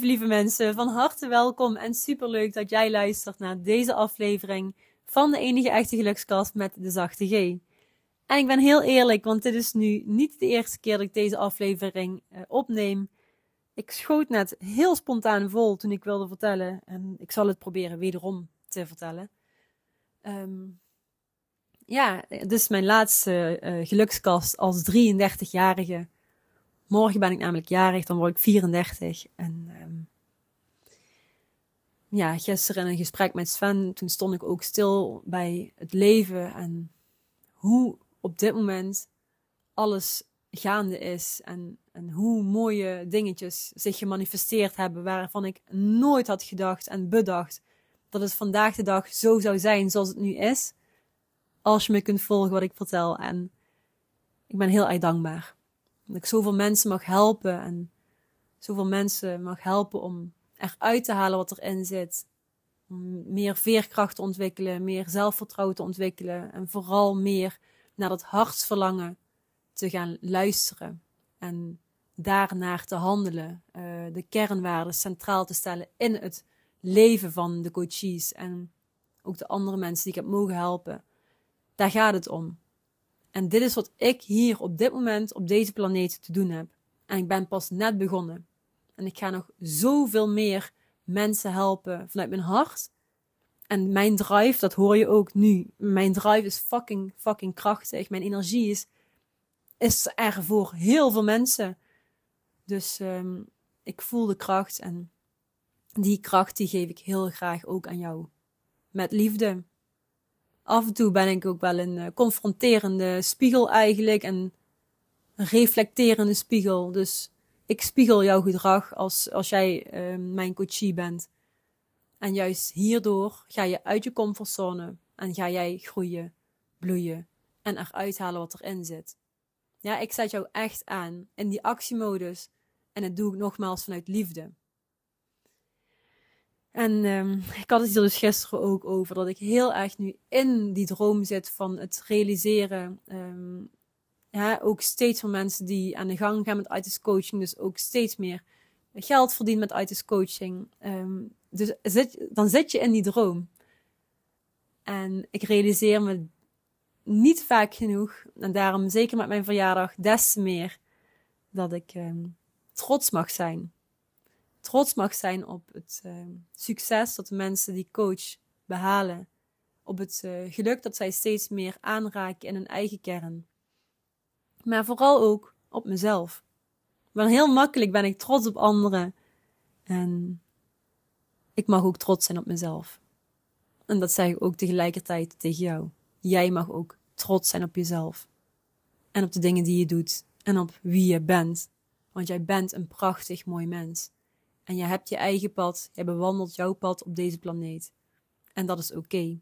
lieve, lieve mensen, van harte welkom en superleuk dat jij luistert naar deze aflevering van de enige echte gelukskast met de zachte G. En ik ben heel eerlijk, want dit is nu niet de eerste keer dat ik deze aflevering uh, opneem. Ik schoot net heel spontaan vol toen ik wilde vertellen en ik zal het proberen wederom te vertellen. Um, ja, dit is mijn laatste uh, gelukskast als 33-jarige. Morgen ben ik namelijk jarig, dan word ik 34. En um, ja, gisteren in een gesprek met Sven, toen stond ik ook stil bij het leven en hoe op dit moment alles gaande is en, en hoe mooie dingetjes zich gemanifesteerd hebben waarvan ik nooit had gedacht en bedacht dat het vandaag de dag zo zou zijn zoals het nu is. Als je me kunt volgen wat ik vertel. En ik ben heel erg dankbaar. Dat ik zoveel mensen mag helpen en zoveel mensen mag helpen om eruit te halen wat erin zit. Meer veerkracht te ontwikkelen, meer zelfvertrouwen te ontwikkelen en vooral meer naar dat hartsverlangen te gaan luisteren en daarnaar te handelen. Uh, de kernwaarden centraal te stellen in het leven van de coaches en ook de andere mensen die ik heb mogen helpen. Daar gaat het om. En dit is wat ik hier op dit moment op deze planeet te doen heb. En ik ben pas net begonnen. En ik ga nog zoveel meer mensen helpen vanuit mijn hart. En mijn drive, dat hoor je ook nu. Mijn drive is fucking, fucking krachtig. Mijn energie is, is er voor heel veel mensen. Dus um, ik voel de kracht en die kracht die geef ik heel graag ook aan jou. Met liefde af en toe ben ik ook wel een uh, confronterende spiegel eigenlijk en een reflecterende spiegel. Dus ik spiegel jouw gedrag als, als jij uh, mijn coachie bent. En juist hierdoor ga je uit je comfortzone en ga jij groeien, bloeien en eruit halen wat erin zit. Ja, ik zet jou echt aan in die actiemodus en dat doe ik nogmaals vanuit liefde. En um, ik had het hier dus gisteren ook over dat ik heel erg nu in die droom zit van het realiseren. Um, ja, ook steeds meer mensen die aan de gang gaan met ITIS coaching, dus ook steeds meer geld verdienen met ITIS coaching. Um, dus zit, dan zit je in die droom. En ik realiseer me niet vaak genoeg, en daarom zeker met mijn verjaardag des te meer, dat ik trots mag zijn trots mag zijn op het uh, succes dat de mensen die coach behalen. Op het uh, geluk dat zij steeds meer aanraken in hun eigen kern. Maar vooral ook op mezelf. Maar heel makkelijk ben ik trots op anderen. En ik mag ook trots zijn op mezelf. En dat zeg ik ook tegelijkertijd tegen jou. Jij mag ook trots zijn op jezelf. En op de dingen die je doet. En op wie je bent. Want jij bent een prachtig mooi mens. En je hebt je eigen pad, je bewandelt jouw pad op deze planeet. En dat is oké.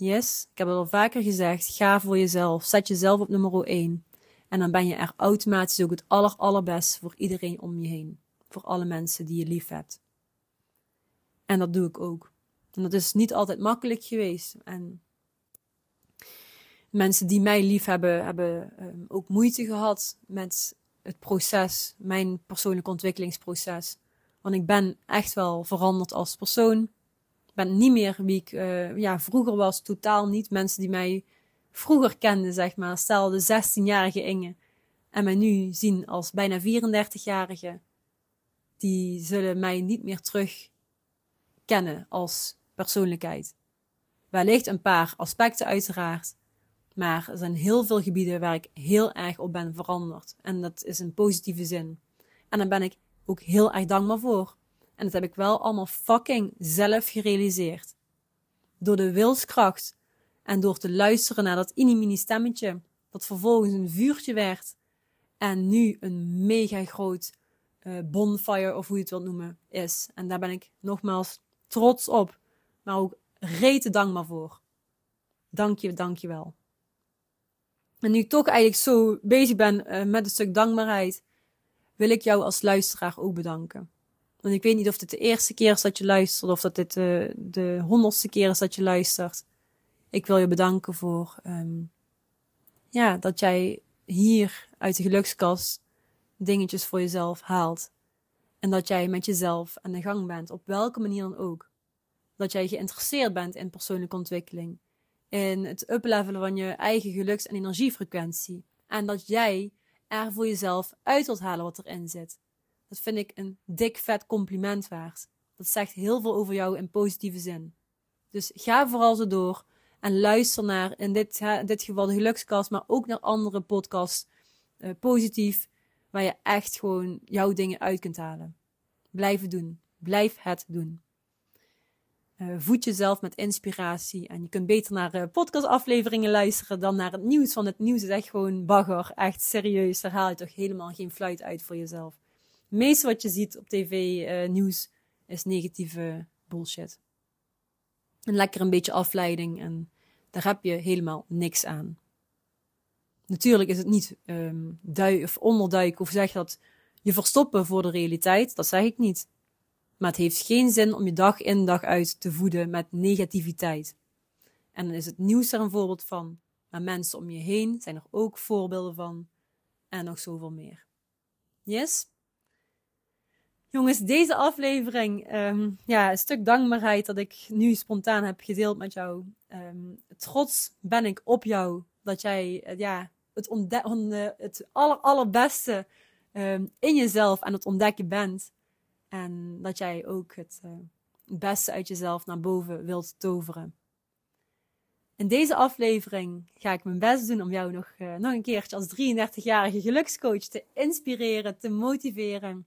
Yes, ik heb het al vaker gezegd, ga voor jezelf, zet jezelf op nummer 1. En dan ben je er automatisch ook het aller allerbest voor iedereen om je heen. Voor alle mensen die je lief hebt. En dat doe ik ook. En dat is niet altijd makkelijk geweest. En mensen die mij lief hebben, hebben um, ook moeite gehad met het proces, mijn persoonlijke ontwikkelingsproces. Want ik ben echt wel veranderd als persoon. Ben niet meer wie ik uh, ja, vroeger was, totaal niet. Mensen die mij vroeger kenden, zeg maar, stel de 16-jarige Inge. En mij nu zien als bijna 34-jarige. Die zullen mij niet meer terug kennen als persoonlijkheid. Wellicht een paar aspecten uiteraard. Maar er zijn heel veel gebieden waar ik heel erg op ben veranderd. En dat is in positieve zin. En daar ben ik ook heel erg dankbaar voor. En dat heb ik wel allemaal fucking zelf gerealiseerd. Door de wilskracht en door te luisteren naar dat inimini stemmetje, dat vervolgens een vuurtje werd en nu een mega groot uh, bonfire, of hoe je het wilt noemen, is. En daar ben ik nogmaals trots op, maar ook rete dankbaar voor. Dank je, dank je wel. En nu ik toch eigenlijk zo bezig ben uh, met een stuk dankbaarheid, wil ik jou als luisteraar ook bedanken. Want ik weet niet of dit de eerste keer is dat je luistert, of dat dit de, de honderdste keer is dat je luistert. Ik wil je bedanken voor, um, ja, dat jij hier uit de gelukskast dingetjes voor jezelf haalt. En dat jij met jezelf aan de gang bent, op welke manier dan ook. Dat jij geïnteresseerd bent in persoonlijke ontwikkeling. In het uplevelen van je eigen geluks- en energiefrequentie. En dat jij er voor jezelf uit wilt halen wat erin zit. Dat vind ik een dik vet compliment waard. Dat zegt heel veel over jou in positieve zin. Dus ga vooral zo door en luister naar, in dit, dit geval de gelukskast, maar ook naar andere podcasts, uh, positief, waar je echt gewoon jouw dingen uit kunt halen. Blijf het doen. Blijf het doen. Uh, voed jezelf met inspiratie. En je kunt beter naar uh, podcastafleveringen luisteren dan naar het nieuws. Want het nieuws is echt gewoon bagger. Echt serieus. Daar haal je toch helemaal geen fluit uit voor jezelf. Meeste wat je ziet op tv, uh, nieuws, is negatieve bullshit. En lekker een beetje afleiding. En daar heb je helemaal niks aan. Natuurlijk is het niet um, dui of onderduiken of zeg dat je verstoppen voor de realiteit. Dat zeg ik niet. Maar het heeft geen zin om je dag in dag uit te voeden met negativiteit. En dan is het nieuws er een voorbeeld van. Maar mensen om je heen zijn er ook voorbeelden van. En nog zoveel meer. Yes? Jongens, deze aflevering, um, ja, een stuk dankbaarheid dat ik nu spontaan heb gedeeld met jou. Um, trots ben ik op jou dat jij uh, ja, het, ontde- het aller, allerbeste um, in jezelf aan het ontdekken bent. En dat jij ook het, het beste uit jezelf naar boven wilt toveren. In deze aflevering ga ik mijn best doen om jou nog, nog een keertje als 33-jarige gelukscoach te inspireren, te motiveren.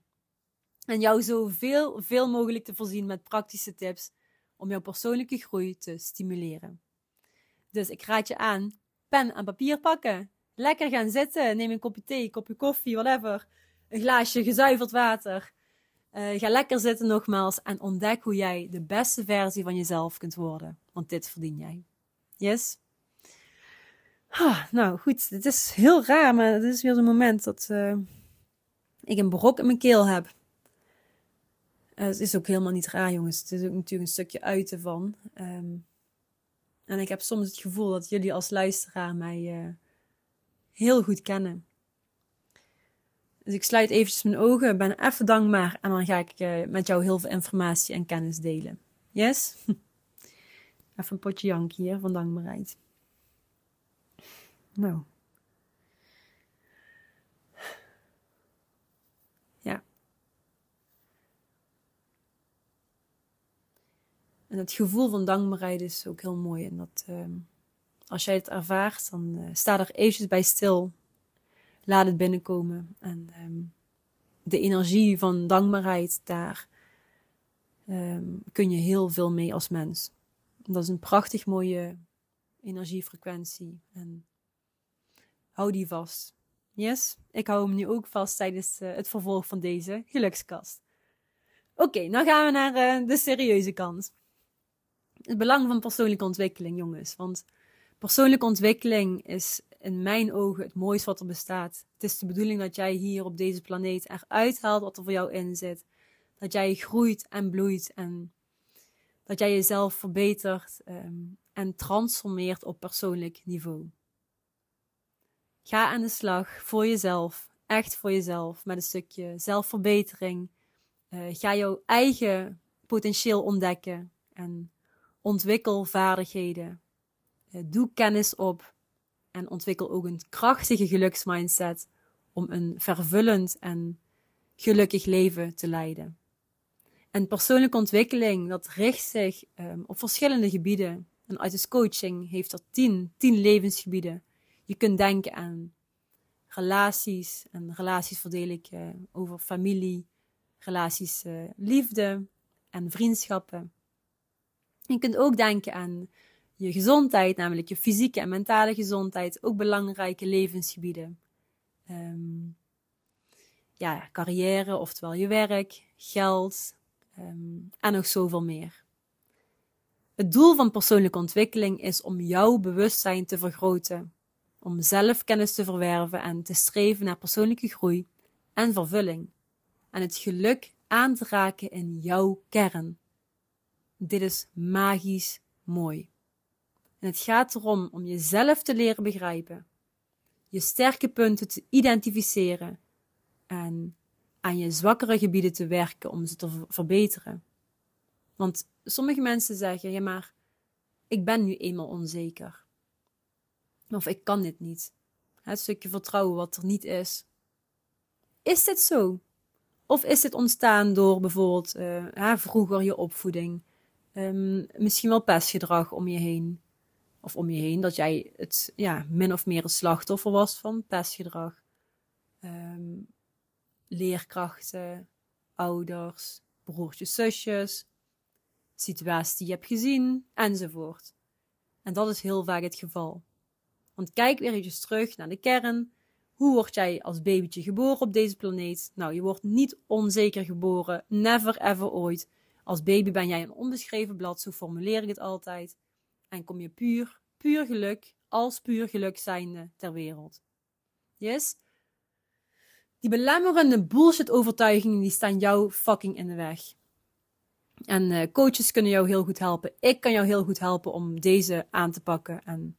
En jou zoveel veel mogelijk te voorzien met praktische tips om jouw persoonlijke groei te stimuleren. Dus ik raad je aan, pen en papier pakken. Lekker gaan zitten, neem een kopje thee, een kopje koffie, whatever. Een glaasje gezuiverd water. Uh, ga lekker zitten nogmaals en ontdek hoe jij de beste versie van jezelf kunt worden. Want dit verdien jij. Yes? Ah, nou goed, het is heel raar, maar het is weer zo'n moment dat uh, ik een brok in mijn keel heb. Uh, het is ook helemaal niet raar, jongens. Het is ook natuurlijk een stukje uiten van. Um, en ik heb soms het gevoel dat jullie als luisteraar mij heel goed kennen. Dus ik sluit eventjes mijn ogen, ben even dankbaar en dan ga ik uh, met jou heel veel informatie en kennis delen. Yes? Even een potje jank hier van dankbaarheid. Nou. Ja. En het gevoel van dankbaarheid is ook heel mooi. En dat, uh, als jij het ervaart, dan uh, sta er eventjes bij stil laat het binnenkomen. En um, de energie van dankbaarheid, daar um, kun je heel veel mee als mens. Dat is een prachtig mooie energiefrequentie. En hou die vast. Yes, ik hou hem nu ook vast tijdens uh, het vervolg van deze gelukskast. Oké, okay, nou gaan we naar uh, de serieuze kant. Het belang van persoonlijke ontwikkeling, jongens. Want persoonlijke ontwikkeling is in mijn ogen het mooiste wat er bestaat. Het is de bedoeling dat jij hier op deze planeet eruit haalt wat er voor jou in zit. Dat jij groeit en bloeit en dat jij jezelf verbetert um, en transformeert op persoonlijk niveau. Ga aan de slag voor jezelf, echt voor jezelf, met een stukje zelfverbetering. Uh, ga jouw eigen potentieel ontdekken en ontwikkel vaardigheden. Uh, doe kennis op en ontwikkel ook een krachtige geluksmindset om een vervullend en gelukkig leven te leiden. En persoonlijke ontwikkeling, dat richt zich um, op verschillende gebieden. En Artist Coaching heeft er tien, tien levensgebieden. Je kunt denken aan relaties. En relaties verdeel ik uh, over familie, relaties uh, liefde en vriendschappen. Je kunt ook denken aan je gezondheid, namelijk je fysieke en mentale gezondheid, ook belangrijke levensgebieden. Um, ja, carrière, oftewel je werk, geld um, en nog zoveel meer. Het doel van persoonlijke ontwikkeling is om jouw bewustzijn te vergroten, om zelfkennis te verwerven en te streven naar persoonlijke groei en vervulling en het geluk aan te raken in jouw kern. Dit is magisch mooi. En het gaat erom om jezelf te leren begrijpen, je sterke punten te identificeren en aan je zwakkere gebieden te werken om ze te verbeteren. Want sommige mensen zeggen, ja maar, ik ben nu eenmaal onzeker. Of ik kan dit niet. Het stukje vertrouwen wat er niet is. Is dit zo? Of is dit ontstaan door bijvoorbeeld uh, vroeger je opvoeding? Um, misschien wel pestgedrag om je heen. Of om je heen dat jij het ja, min of meer een slachtoffer was van pestgedrag. Um, leerkrachten, ouders, broertjes, zusjes, situaties die je hebt gezien, enzovoort. En dat is heel vaak het geval. Want kijk weer eens terug naar de kern. Hoe word jij als babytje geboren op deze planeet? Nou, je wordt niet onzeker geboren. Never ever ooit. Als baby ben jij een onbeschreven blad, zo formuleer ik het altijd. En kom je puur, puur geluk, als puur geluk zijnde ter wereld. Yes? Die belemmerende bullshit overtuigingen, die staan jou fucking in de weg. En uh, coaches kunnen jou heel goed helpen. Ik kan jou heel goed helpen om deze aan te pakken. En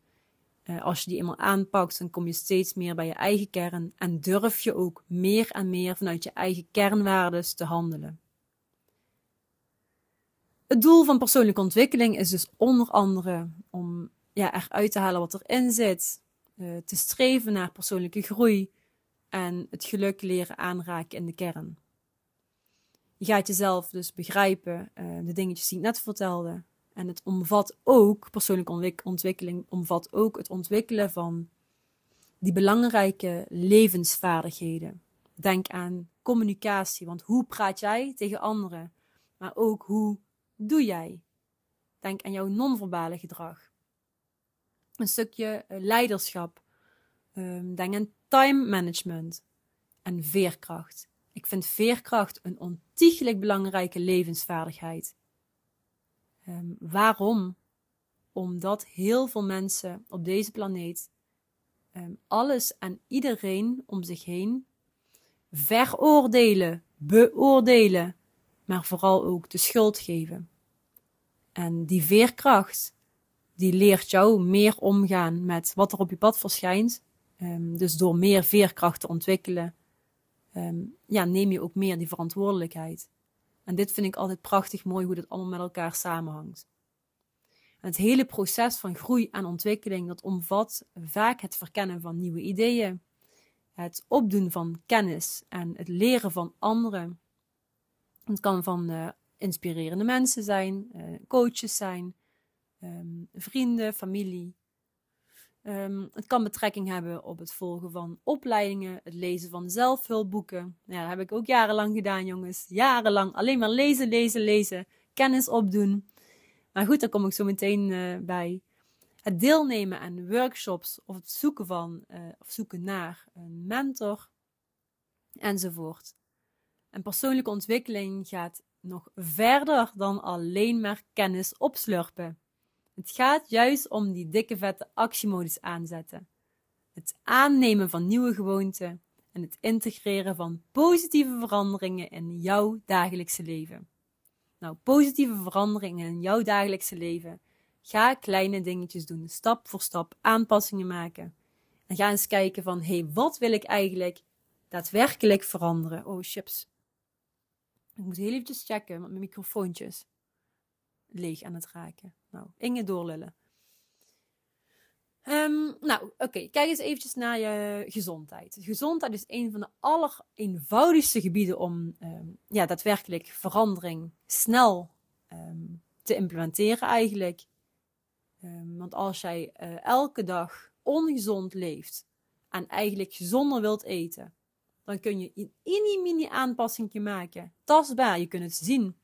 uh, als je die eenmaal aanpakt, dan kom je steeds meer bij je eigen kern. En durf je ook meer en meer vanuit je eigen kernwaardes te handelen. Het doel van persoonlijke ontwikkeling is dus onder andere om ja, eruit te halen wat erin zit. Uh, te streven naar persoonlijke groei. En het geluk leren aanraken in de kern. Je gaat jezelf dus begrijpen, uh, de dingetjes die ik net vertelde. En het omvat ook, persoonlijke ontwikkeling omvat ook het ontwikkelen van die belangrijke levensvaardigheden. Denk aan communicatie, want hoe praat jij tegen anderen? Maar ook hoe doe jij? Denk aan jouw non-verbale gedrag. Een stukje eh, leiderschap. Um, denk aan time management en veerkracht. Ik vind veerkracht een ontiegelijk belangrijke levensvaardigheid. Um, waarom? Omdat heel veel mensen op deze planeet um, alles en iedereen om zich heen veroordelen, beoordelen, maar vooral ook de schuld geven. En die veerkracht, die leert jou meer omgaan met wat er op je pad verschijnt. Um, dus door meer veerkracht te ontwikkelen, um, ja, neem je ook meer die verantwoordelijkheid. En dit vind ik altijd prachtig mooi hoe dit allemaal met elkaar samenhangt. En het hele proces van groei en ontwikkeling, dat omvat vaak het verkennen van nieuwe ideeën, het opdoen van kennis en het leren van anderen. Het kan van uh, inspirerende mensen zijn, uh, coaches zijn, um, vrienden, familie. Um, het kan betrekking hebben op het volgen van opleidingen, het lezen van zelfhulpboeken. Ja, dat heb ik ook jarenlang gedaan, jongens. Jarenlang alleen maar lezen, lezen, lezen, kennis opdoen. Maar goed, daar kom ik zo meteen uh, bij. Het deelnemen aan workshops of het zoeken van of zoeken naar een mentor enzovoort. En persoonlijke ontwikkeling gaat nog verder dan alleen maar kennis opslurpen. Het gaat juist om die dikke vette actiemodus aanzetten. Het aannemen van nieuwe gewoonten en het integreren van positieve veranderingen in jouw dagelijkse leven. Nou, positieve veranderingen in jouw dagelijkse leven. Ga kleine dingetjes doen, stap voor stap, aanpassingen maken. En ga eens kijken van, hé, hey, wat wil ik eigenlijk daadwerkelijk veranderen? Oh, chips. Ik moet heel eventjes checken met mijn microfoontjes leeg aan het raken. Nou, Inge doorlullen. Um, nou, oké, kijk eens eventjes naar je gezondheid. Gezondheid is een van de allereenvoudigste gebieden om um, ja, daadwerkelijk verandering snel um, te implementeren eigenlijk. want als jij uh, elke dag ongezond leeft en eigenlijk gezonder wilt eten, dan kun je een mini-mini aanpassing maken. Tastbaar, je kunt het zien.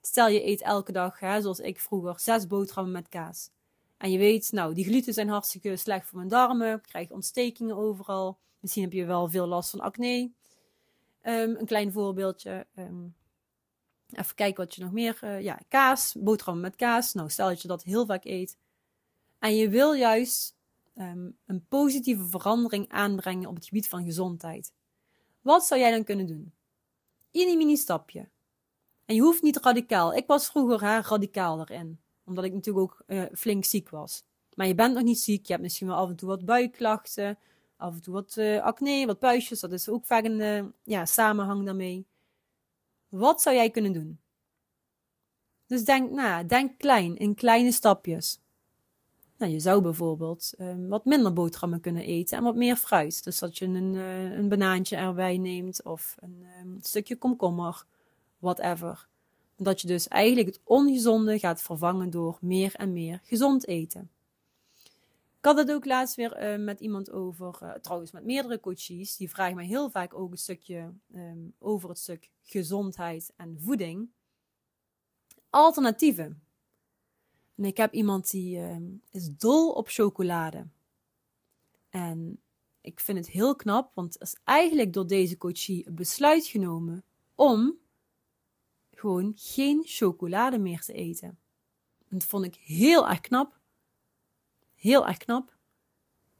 Stel je eet elke dag, hè, zoals ik vroeger, zes boterhammen met kaas. En je weet, nou, die gluten zijn hartstikke slecht voor mijn darmen. Ik krijg ontstekingen overal. Misschien heb je wel veel last van acne. Um, een klein voorbeeldje. Um, even kijken wat je nog meer. Uh, ja, kaas, boterhammen met kaas. Nou, stel dat je dat heel vaak eet. En je wil juist um, een positieve verandering aanbrengen op het gebied van gezondheid. Wat zou jij dan kunnen doen? Een mini stapje. En je hoeft niet radicaal. Ik was vroeger hè, radicaal erin. Omdat ik natuurlijk ook uh, flink ziek was. Maar je bent nog niet ziek. Je hebt misschien wel af en toe wat buikklachten. Af en toe wat uh, acne, wat puistjes. Dat is ook vaak een uh, ja, samenhang daarmee. Wat zou jij kunnen doen? Dus denk na, denk klein, in kleine stapjes. Nou, je zou bijvoorbeeld um, wat minder boterhammen kunnen eten en wat meer fruit. Dus dat je een, uh, een banaantje erbij neemt of een um, stukje komkommer, whatever. Dat je dus eigenlijk het ongezonde gaat vervangen door meer en meer gezond eten. Ik had het ook laatst weer uh, met iemand over, uh, trouwens met meerdere coaches, die vragen mij heel vaak ook een stukje um, over het stuk gezondheid en voeding. Alternatieven. En ik heb iemand die uh, is dol op chocolade. En ik vind het heel knap, want er is eigenlijk door deze coachie een besluit genomen om gewoon geen chocolade meer te eten. En dat vond ik heel erg knap. Heel erg knap.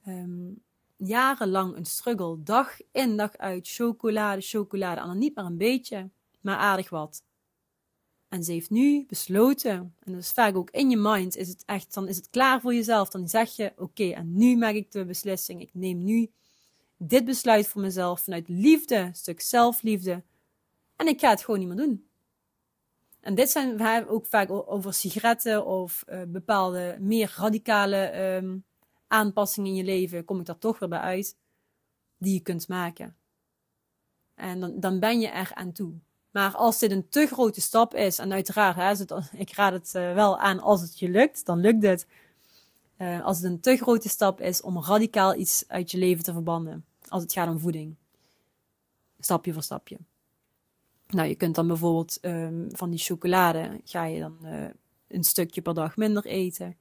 Um, jarenlang een struggle, dag in dag uit, chocolade, chocolade. En dan niet maar een beetje, maar aardig wat. En ze heeft nu besloten, en dat is vaak ook in je mind, is het echt, dan is het klaar voor jezelf. Dan zeg je, oké, en nu maak ik de beslissing. Ik neem nu dit besluit voor mezelf vanuit liefde, stuk zelfliefde. En ik ga het gewoon niet meer doen. En dit zijn we ook vaak over sigaretten of uh, bepaalde meer radicale um, aanpassingen in je leven. Kom ik daar toch weer bij uit. Die je kunt maken. En dan, dan ben je er aan toe. Maar als dit een te grote stap is, en uiteraard, hè, ik raad het uh, wel aan als het je lukt, dan lukt het. Uh, als het een te grote stap is om radicaal iets uit je leven te verbannen. Als het gaat om voeding. Stapje voor stapje. Nou, je kunt dan bijvoorbeeld um, van die chocolade, ga je dan uh, een stukje per dag minder eten.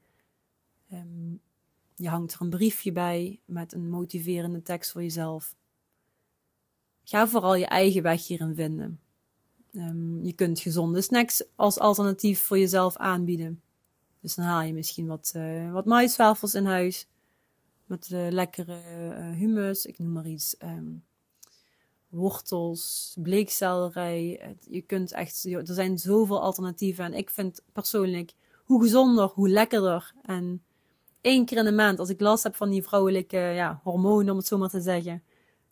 Um, je hangt er een briefje bij met een motiverende tekst voor jezelf. Ga vooral je eigen weg hierin vinden. Um, je kunt gezonde snacks als alternatief voor jezelf aanbieden. Dus dan haal je misschien wat, uh, wat maiswafels in huis. Met uh, lekkere uh, humus, ik noem maar iets. Um, wortels, bleekselderij. Je kunt echt, er zijn zoveel alternatieven. En ik vind persoonlijk, hoe gezonder, hoe lekkerder. En één keer in de maand, als ik last heb van die vrouwelijke ja, hormonen, om het zo maar te zeggen,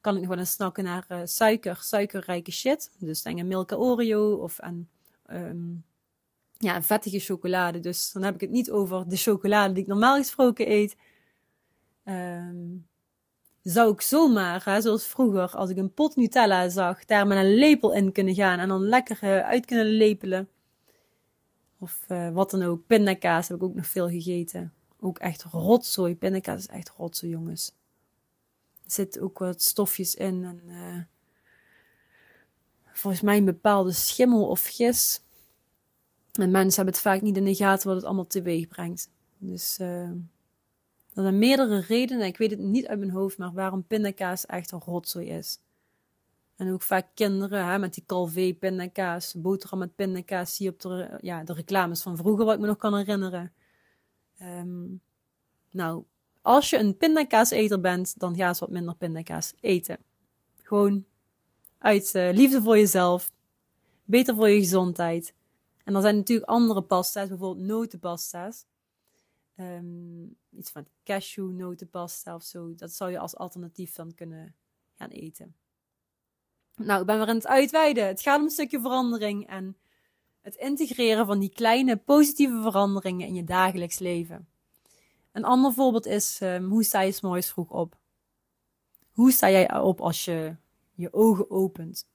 kan ik nog wel eens snakken naar uh, suiker, suikerrijke shit. Dus denk aan Milka Oreo of aan um, ja, vettige chocolade. Dus dan heb ik het niet over de chocolade die ik normaal gesproken eet. Um, zou ik zomaar, hè, zoals vroeger, als ik een pot Nutella zag, daar met een lepel in kunnen gaan en dan lekker uh, uit kunnen lepelen. Of uh, wat dan ook. Pindakaas heb ik ook nog veel gegeten. Ook echt rotzooi. Pindakaas is echt rotzooi, jongens. Zitten ook wat stofjes in. En, uh, volgens mij een bepaalde schimmel of gis. En mensen hebben het vaak niet in de gaten wat het allemaal teweeg brengt. Dus uh, er zijn meerdere redenen, ik weet het niet uit mijn hoofd, maar waarom pindakaas echt een rotzooi is. En ook vaak kinderen hè, met die Calvé pindakaas, boterham met pindakaas, zie je op de, ja, de reclames van vroeger, wat ik me nog kan herinneren. Um, nou, als je een pindakaaseter bent, dan ga eens wat minder pindakaas eten. Gewoon uit uh, liefde voor jezelf, beter voor je gezondheid. En er zijn natuurlijk andere pasta's, bijvoorbeeld notenpasta's. Um, iets van cashewnotenpasta of zo. Dat zou je als alternatief dan kunnen gaan eten. Nou, ik ben weer aan het uitweiden. Het gaat om een stukje verandering en het integreren van die kleine positieve veranderingen in je dagelijks leven. Een ander voorbeeld is, um, hoe sta je s'morgens vroeg op? Hoe sta jij op als je je ogen opent?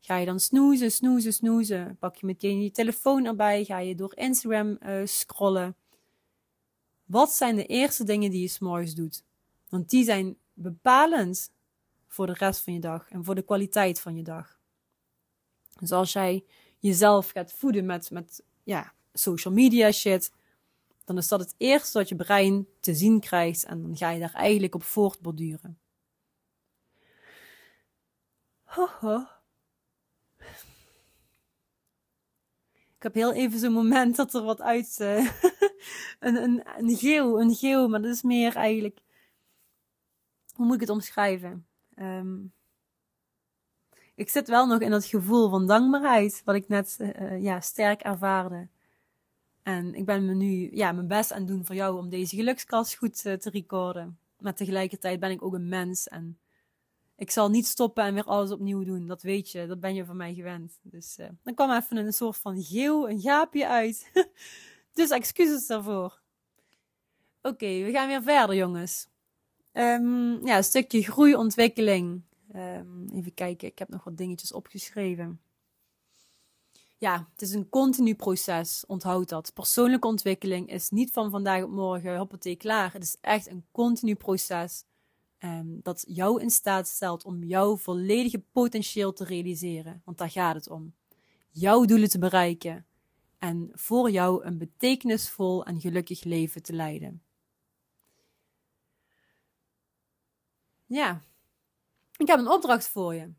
Ga je dan snoezen, snoezen, snoezen? Pak je meteen je telefoon erbij? Ga je door Instagram uh, scrollen? Wat zijn de eerste dingen die je s'morgens doet? Want die zijn bepalend voor de rest van je dag en voor de kwaliteit van je dag. Dus als jij jezelf gaat voeden met, met ja, social media shit, dan is dat het eerste wat je brein te zien krijgt en dan ga je daar eigenlijk op voortborduren. Ho, ho. Ik heb heel even zo'n moment dat er wat uit. Uh, een, een, een geel, een geel, maar dat is meer eigenlijk. Hoe moet ik het omschrijven? Um, ik zit wel nog in dat gevoel van dankbaarheid, wat ik net uh, ja, sterk ervaarde. En ik ben me nu ja, mijn best aan het doen voor jou om deze gelukskast goed uh, te recorden. Maar tegelijkertijd ben ik ook een mens en ik zal niet stoppen en weer alles opnieuw doen. Dat weet je, dat ben je van mij gewend. Dus uh, dan kwam even een soort van geeuw, een gaapje uit. dus excuses daarvoor. Oké, we gaan weer verder, jongens. Um, ja, een stukje groeiontwikkeling. Um, even kijken, ik heb nog wat dingetjes opgeschreven. Ja, het is een continu proces. Onthoud dat. Persoonlijke ontwikkeling is niet van vandaag op morgen, hoppatee, klaar. Het is echt een continu proces. Um, dat jou in staat stelt om jouw volledige potentieel te realiseren. Want daar gaat het om. Jouw doelen te bereiken. En voor jou een betekenisvol en gelukkig leven te leiden. Ja, ik heb een opdracht voor je.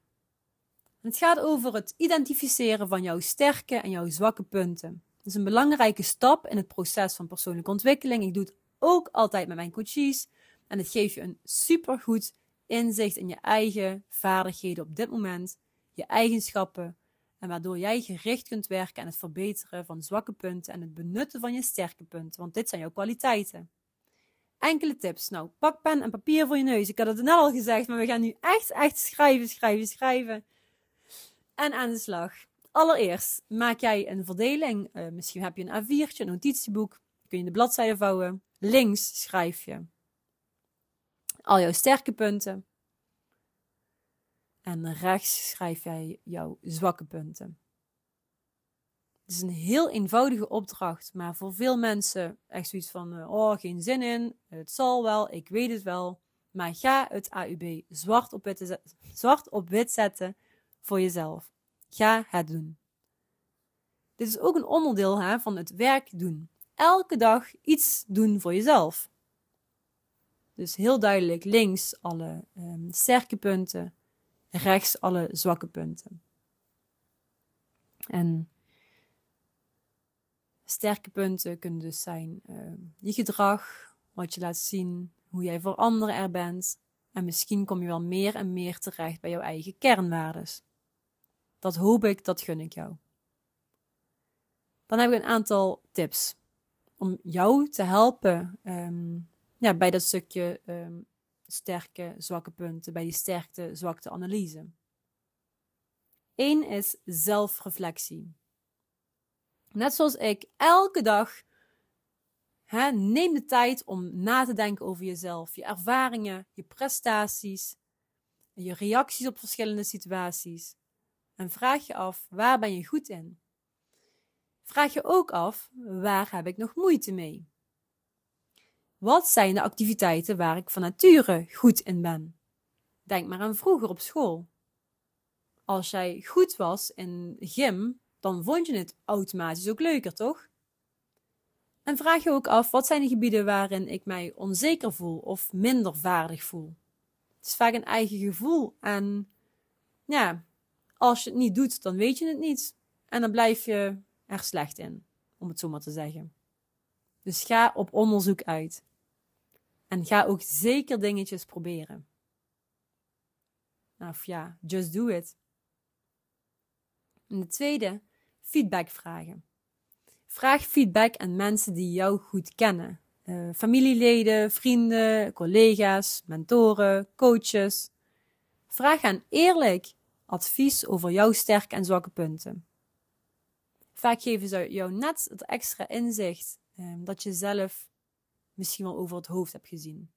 Het gaat over het identificeren van jouw sterke en jouw zwakke punten. Dat is een belangrijke stap in het proces van persoonlijke ontwikkeling. Ik doe het ook altijd met mijn coaches. En het geeft je een supergoed inzicht in je eigen vaardigheden op dit moment, je eigenschappen. En waardoor jij gericht kunt werken aan het verbeteren van zwakke punten en het benutten van je sterke punten. Want dit zijn jouw kwaliteiten. Enkele tips. Nou, pak pen en papier voor je neus. Ik had het net al gezegd, maar we gaan nu echt, echt schrijven, schrijven, schrijven. En aan de slag. Allereerst maak jij een verdeling. Uh, misschien heb je een A4'tje, een notitieboek. Kun je de bladzijde vouwen. Links schrijf je al jouw sterke punten. En rechts schrijf jij jouw zwakke punten. Het is een heel eenvoudige opdracht, maar voor veel mensen echt zoiets van: eh, oh, geen zin in, het zal wel, ik weet het wel. Maar ga het AUB zwart op wit, zwart op wit zetten voor jezelf. Ga het doen. Dit is ook een onderdeel hè, van het werk doen. Elke dag iets doen voor jezelf. Dus heel duidelijk links alle um, sterke punten, rechts alle zwakke punten. En sterke punten kunnen dus zijn uh, je gedrag, wat je laat zien, hoe jij voor anderen er bent. En misschien kom je wel meer en meer terecht bij jouw eigen kernwaardes. Dat hoop ik, dat gun ik jou. Dan heb ik een aantal tips om jou te helpen um, ja, bij dat stukje um, sterke, zwakke punten, bij die sterkte, zwakte analyse. Eén is zelfreflectie. Net zoals ik elke dag hè, neem de tijd om na te denken over jezelf, je ervaringen, je prestaties, je reacties op verschillende situaties. En vraag je af, waar ben je goed in? Vraag je ook af, waar heb ik nog moeite mee? Wat zijn de activiteiten waar ik van nature goed in ben? Denk maar aan vroeger op school. Als jij goed was in gym, dan vond je het automatisch ook leuker, toch? En vraag je ook af, wat zijn de gebieden waarin ik mij onzeker voel of minder vaardig voel? Het is vaak een eigen gevoel en ja, als je het niet doet, dan weet je het niet. En dan blijf je er slecht in, om het zo maar te zeggen. Dus ga op onderzoek uit. En ga ook zeker dingetjes proberen. Of ja, just do it. En de tweede, feedback vragen. Vraag feedback aan mensen die jou goed kennen. Uh, familieleden, vrienden, collega's, mentoren, coaches. Vraag aan eerlijk advies over jouw sterke en zwakke punten. Vaak geven ze jou net het extra inzicht uh, dat je zelf misschien wel over het hoofd heb gezien.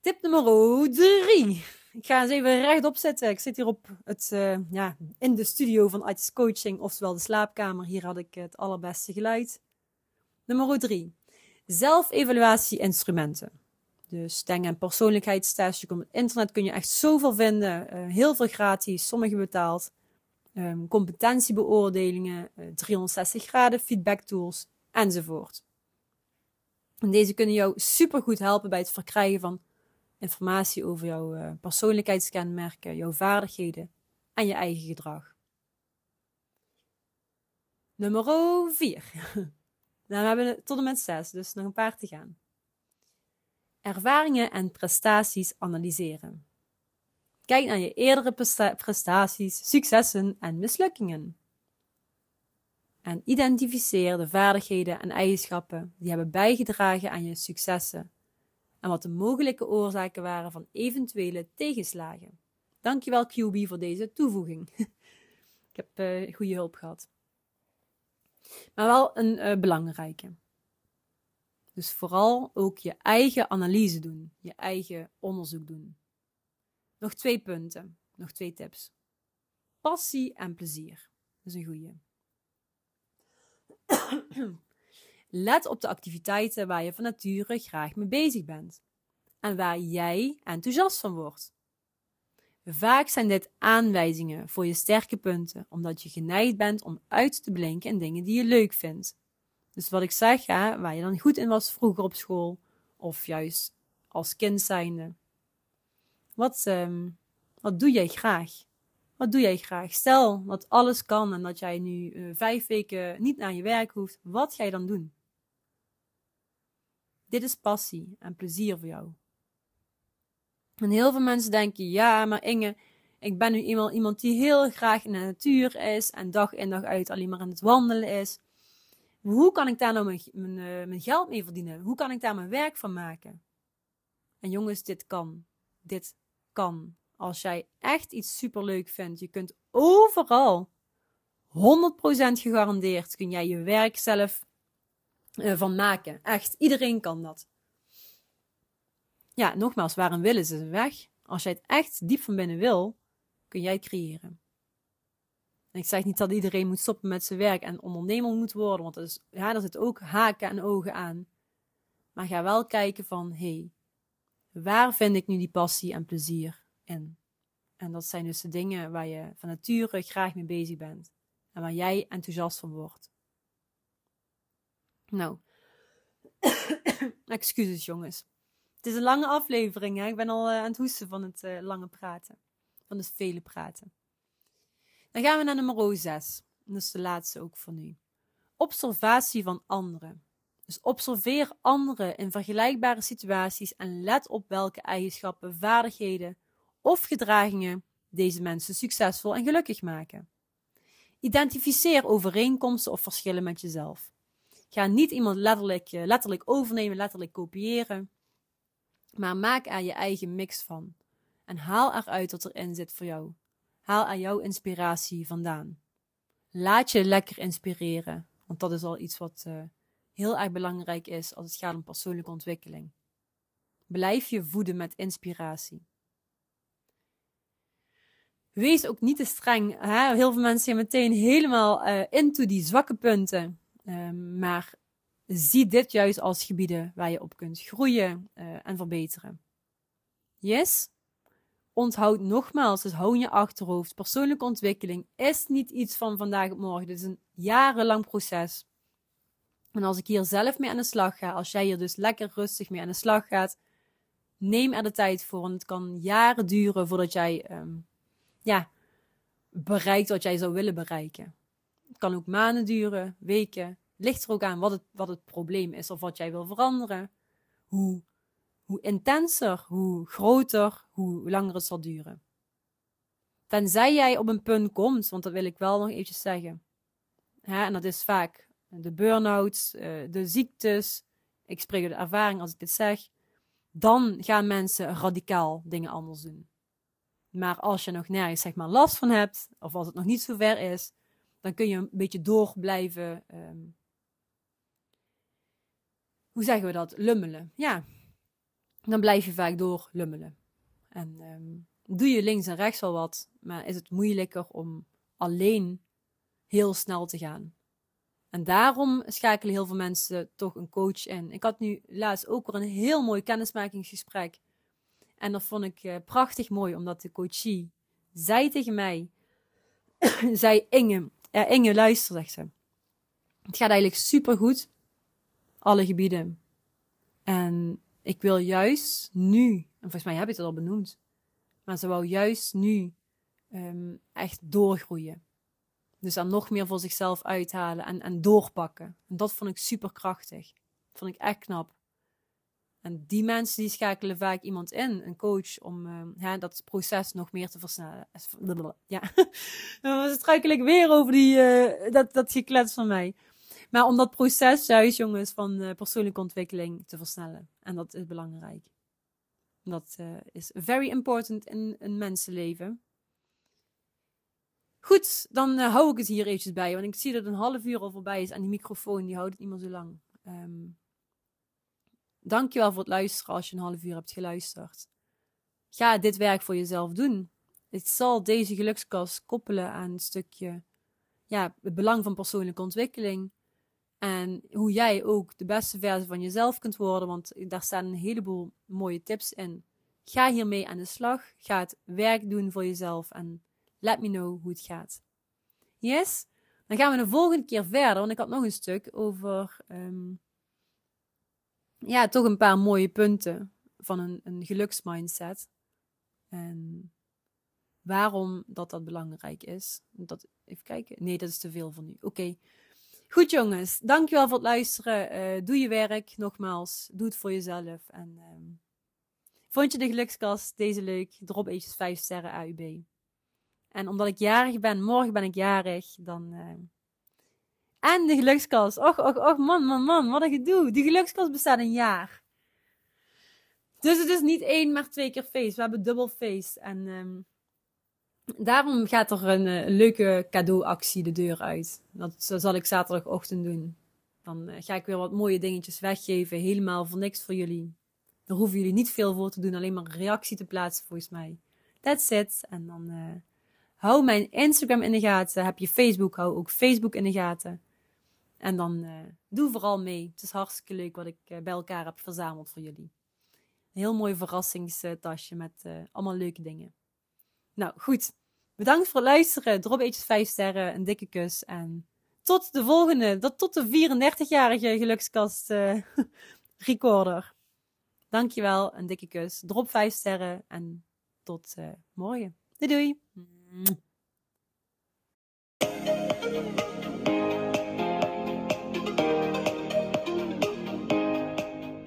Tip nummer drie. Ik ga eens even rechtop zitten. Ik zit hier op het, uh, ja, in de studio van Artis Coaching, oftewel de slaapkamer. Hier had ik het allerbeste geluid. Nummer drie. Zelfevaluatie-instrumenten. Dus denk aan persoonlijkheidstests. Je op het internet kun je echt zoveel vinden. Uh, heel veel gratis, sommige betaald. Um, competentiebeoordelingen, uh, 360 graden feedback tools enzovoort. En deze kunnen jou supergoed helpen bij het verkrijgen van informatie over jouw uh, persoonlijkheidskenmerken, jouw vaardigheden en je eigen gedrag. Nummer 4. Dan hebben we tot en met 6, dus nog een paar te gaan. Ervaringen en prestaties analyseren. Kijk naar je eerdere prestaties, successen en mislukkingen. En identificeer de vaardigheden en eigenschappen die hebben bijgedragen aan je successen en wat de mogelijke oorzaken waren van eventuele tegenslagen. Dankjewel QB voor deze toevoeging. Ik heb uh, goede hulp gehad. Maar wel een uh, belangrijke. Dus vooral ook je eigen analyse doen, je eigen onderzoek doen. Nog twee punten, nog twee tips. Passie en plezier. Dat is een goede. Let op de activiteiten waar je van nature graag mee bezig bent en waar jij enthousiast van wordt. Vaak zijn dit aanwijzingen voor je sterke punten, omdat je geneigd bent om uit te blinken in dingen die je leuk vindt. Dus wat ik zeg, hè, waar je dan goed in was vroeger op school, of juist als kind zijnde. Wat, um, wat doe jij graag? Wat doe jij graag? Stel dat alles kan en dat jij nu uh, vijf weken niet naar je werk hoeft. Wat ga je dan doen? Dit is passie en plezier voor jou. En heel veel mensen denken, ja, maar Inge, ik ben nu eenmaal iemand die heel graag in de natuur is en dag in dag uit alleen maar aan het wandelen is. Hoe kan ik daar nou mijn, mijn, uh, mijn geld mee verdienen? Hoe kan ik daar mijn werk van maken? En jongens, dit kan. Dit kan. Als jij echt iets superleuk vindt, je kunt overal 100% gegarandeerd kun jij je werk zelf uh, van maken. Echt, iedereen kan dat. Ja, nogmaals, waarom willen ze weg? Als jij het echt diep van binnen wil, kun jij creëren. En ik zeg niet dat iedereen moet stoppen met zijn werk en ondernemer moet worden, want is, ja, daar zit ook haken en ogen aan. Maar ga wel kijken van, hé, hey, waar vind ik nu die passie en plezier in? En dat zijn dus de dingen waar je van nature graag mee bezig bent. En waar jij enthousiast van wordt. Nou, excuses jongens. Het is een lange aflevering. Hè? Ik ben al uh, aan het hoesten van het uh, lange praten. Van het vele praten. Dan gaan we naar nummer 6. Dat is de laatste ook voor nu. Observatie van anderen. Dus observeer anderen in vergelijkbare situaties en let op welke eigenschappen, vaardigheden of gedragingen deze mensen succesvol en gelukkig maken. Identificeer overeenkomsten of verschillen met jezelf. Ga niet iemand letterlijk, eh, letterlijk overnemen, letterlijk kopiëren, maar maak er je eigen mix van. En haal eruit wat erin zit voor jou. Haal er jouw inspiratie vandaan. Laat je lekker inspireren, want dat is al iets wat uh, heel erg belangrijk is als het gaat om persoonlijke ontwikkeling. Blijf je voeden met inspiratie. Wees ook niet te streng. Hè? Heel veel mensen zijn meteen helemaal uh, into die zwakke punten. Um, maar zie dit juist als gebieden waar je op kunt groeien uh, en verbeteren. Yes? Onthoud nogmaals, dus hou in je achterhoofd. Persoonlijke ontwikkeling is niet iets van vandaag op morgen. Dit is een jarenlang proces. En als ik hier zelf mee aan de slag ga, als jij hier dus lekker rustig mee aan de slag gaat, neem er de tijd voor. Want het kan jaren duren voordat jij um, ja, bereikt wat jij zou willen bereiken. Het kan ook maanden duren, weken. Ligt er ook aan wat het, wat het probleem is of wat jij wil veranderen. Hoe, hoe intenser, hoe groter, hoe langer het zal duren. Tenzij jij op een punt komt, want dat wil ik wel nog eventjes zeggen. Hè, en dat is vaak de burn-outs, eh, de ziektes. Ik spreek uit ervaring als ik dit zeg. Dan gaan mensen radicaal dingen anders doen. Maar als je nog nergens zeg maar, last van hebt, of als het nog niet zo ver is, dan kun je een beetje door blijven. Um, hoe zeggen we dat? Lummelen. Ja, dan blijf je vaak door lummelen. En um, doe je links en rechts wel wat, maar is het moeilijker om alleen heel snel te gaan. En daarom schakelen heel veel mensen toch een coach in. Ik had nu laatst ook weer een heel mooi kennismakingsgesprek en dat vond ik uh, prachtig mooi, omdat de coachie zei tegen mij, zei Inge, ja, Inge luister, zegt ze. Het gaat eigenlijk super goed, alle gebieden. En ik wil juist nu, en volgens mij heb ik het al benoemd, maar ze wou juist nu um, echt doorgroeien. Dus dan nog meer voor zichzelf uithalen en, en doorpakken. En dat vond ik super krachtig. Dat vond ik echt knap. En die mensen die schakelen vaak iemand in, een coach, om hè, dat proces nog meer te versnellen. Ja, dan struikel ik weer over die, uh, dat, dat geklets van mij. Maar om dat proces juist, jongens, van uh, persoonlijke ontwikkeling te versnellen. En dat is belangrijk. Dat is very important in een mensenleven. Goed, dan hou ik het hier eventjes bij. Want ik zie dat een half uur al voorbij is en die microfoon die houdt het niet meer zo lang. Um, Dankjewel voor het luisteren als je een half uur hebt geluisterd. Ga dit werk voor jezelf doen. Het zal deze gelukskast koppelen aan een stukje ja, het belang van persoonlijke ontwikkeling. En hoe jij ook de beste versie van jezelf kunt worden, want daar staan een heleboel mooie tips in. Ga hiermee aan de slag. Ga het werk doen voor jezelf en let me know hoe het gaat. Yes? Dan gaan we de volgende keer verder, want ik had nog een stuk over um, ja, toch een paar mooie punten van een, een geluksmindset. En waarom dat dat belangrijk is. Dat, even kijken. Nee, dat is te veel voor nu. Oké. Goed jongens, dankjewel voor het luisteren. Uh, doe je werk, nogmaals. Doe het voor jezelf. En um, vond je de gelukskast deze leuk? Drop eventjes 5 sterren AUB. En omdat ik jarig ben, morgen ben ik jarig, dan... Uh, en de gelukskast. Och, och, och, man, man, man, wat een gedoe. Die gelukskast bestaat een jaar. Dus het is niet één, maar twee keer feest. We hebben dubbel feest. En um, daarom gaat er een, een, eh, leuke cadeauactie de deur uit. Dat zal ik zaterdagochtend doen. Dan uh, ga ik weer wat mooie dingetjes weggeven. Helemaal voor niks voor jullie. Daar hoeven jullie niet veel voor te doen. Alleen maar een reactie te plaatsen volgens mij. That's it. En dan uh, hou mijn Instagram in de gaten. Heb je Facebook, hou ook Facebook in de gaten. En dan doe vooral mee. Het is hartstikke leuk wat ik bij elkaar heb verzameld voor jullie. Een heel mooi verrassingstasje met allemaal leuke dingen. Nou goed, bedankt voor het luisteren. Drop eetjes 5 sterren, een dikke kus en tot de volgende, tot de 34-jarige gelukskast uh, recorder. Dankjewel, een dikke kus. Drop 5 sterren en tot uh, morgen. Doei doei.